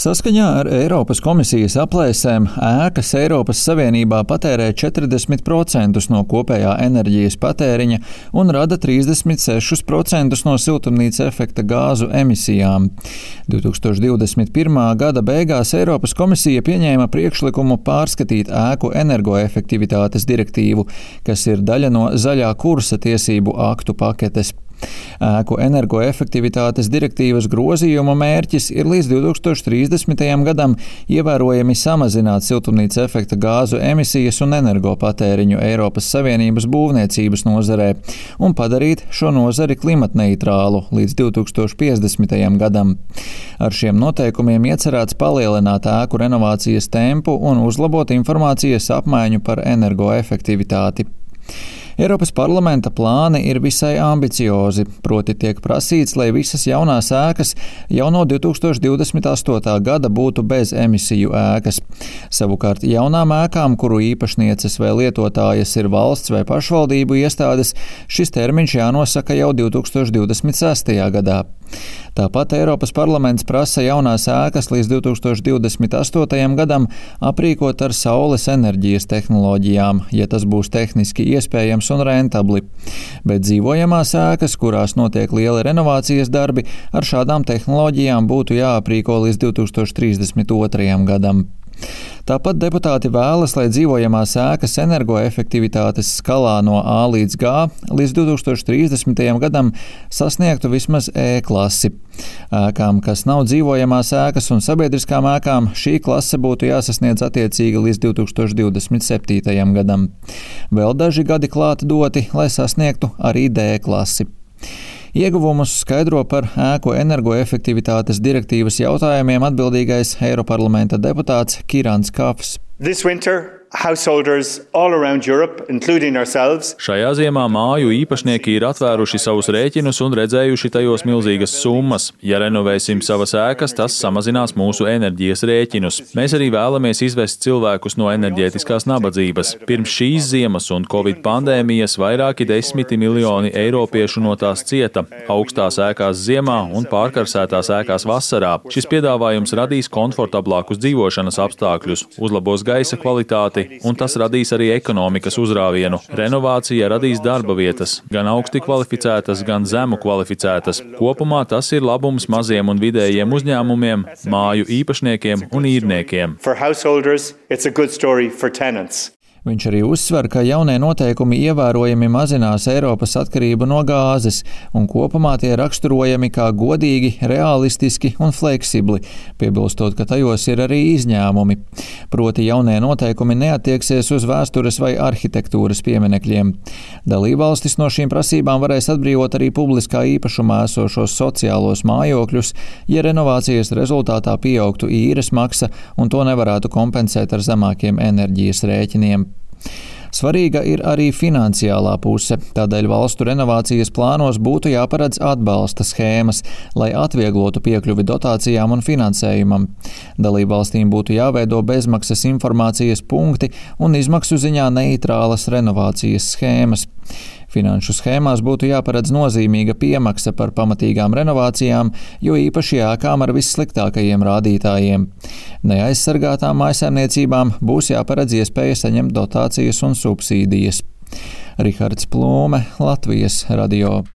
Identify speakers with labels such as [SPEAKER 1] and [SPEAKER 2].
[SPEAKER 1] Saskaņā ar Eiropas komisijas aplēsēm ēkas Eiropas Savienībā patērē 40% no kopējā enerģijas patēriņa un rada 36% no siltumnīca efekta gāzu emisijām. 2021. gada beigās Eiropas komisija pieņēma priekšlikumu pārskatīt ēku energoefektivitātes direktīvu, kas ir daļa no zaļā kursa tiesību aktu paketes. Ēku energoefektivitātes direktīvas grozījuma mērķis ir līdz 2030. gadam ievērojami samazināt siltumnīca efekta gāzu emisijas un energopatēriņu Eiropas Savienības būvniecības nozarē un padarīt šo nozari klimatneitrālu līdz 2050. gadam. Ar šiem noteikumiem iecerēts palielināt ēku renovācijas tempu un uzlabot informācijas apmaiņu par energoefektivitāti. Eiropas parlamenta plāni ir visai ambiciozi, proti tiek prasīts, lai visas jaunās ēkas jau no 2028. gada būtu bez emisiju ēkas. Savukārt jaunām ēkām, kuru īpašnieces vai lietotājas ir valsts vai pašvaldību iestādes, šis termiņš jānosaka jau 2026. gadā. Tāpat Eiropas parlaments prasa jaunās ēkas līdz 2028. gadam aprīkot ar saules enerģijas tehnoloģijām, ja tas būs tehniski iespējams un rentabli. Bet dzīvojamās ēkas, kurās notiek liela renovācijas darbi, ar šādām tehnoloģijām būtu jāaprīko līdz 2032. gadam. Tāpat deputāti vēlas, lai dzīvojamās ēkas energoefektivitātes skalā no A līdz G līdz 2030. gadam sasniegtu vismaz E klasi. Ēkām, kas nav dzīvojamās ēkas un sabiedriskām ēkām, šī klase būtu jāsasniedz attiecīgi līdz 2027. gadam. Vēl daži gadi klāti doti, lai sasniegtu arī D klasi. Ieguvumus skaidro par ēku energoefektivitātes direktīvas jautājumiem atbildīgais Eiroparlamenta deputāts Kirans Kafs.
[SPEAKER 2] This winter,
[SPEAKER 3] Šajā ziemā māju īpašnieki ir atvēruši savus rēķinus un redzējuši tajos milzīgas summas. Ja renovēsim savas ēkas, tas samazinās mūsu enerģijas rēķinus. Mēs arī vēlamies izvest cilvēkus no enerģētiskās nabadzības. Pirms šīs ziemas un covid pandēmijas vairāki desmiti miljoni eiropiešu no tās cieta - augstās ēkās ziemā un pārkarsētās ēkās vasarā. Šis piedāvājums radīs komfortablākus dzīvošanas apstākļus, uzlabos gaisa kvalitāti kvalitāti, un tas radīs arī ekonomikas uzrāvienu. Renovācija radīs darba vietas, gan augsti kvalificētas, gan zemu kvalificētas. Kopumā tas ir labums maziem un vidējiem uzņēmumiem, māju īpašniekiem un īrniekiem.
[SPEAKER 1] Viņš arī uzsver, ka jaunie noteikumi ievērojami mazinās Eiropas atkarību no gāzes, un kopumā tie raksturojami kā godīgi, realistiski un fleksibli, piebilstot, ka tajos ir arī izņēmumi. Proti jaunie noteikumi neatieksies uz vēstures vai arhitektūras pieminekļiem. Dalībvalstis no šīm prasībām varēs atbrīvot arī publiskā īpašumā esošos sociālos mājokļus, ja renovācijas rezultātā pieaugtu īres maksa un to nevarētu kompensēt ar zemākiem enerģijas rēķiniem. Svarīga ir arī finansiālā puse, tādēļ valstu renovācijas plānos būtu jāparedz atbalsta schēmas, lai atvieglotu piekļuvi dotācijām un finansējumam. Dalībvalstīm būtu jāveido bezmaksas informācijas punkti un izmaksu ziņā neitrālas renovācijas schēmas. Finanšu schēmās būtu jāparedz nozīmīga piemaksa par pamatīgām renovācijām, jo īpaši ēkām ar vissliktākajiem rādītājiem. Neaizsargātām mājsaimniecībām būs jāparedz iespēja saņemt dotācijas un subsīdijas. Rihards Plūme, Latvijas radio.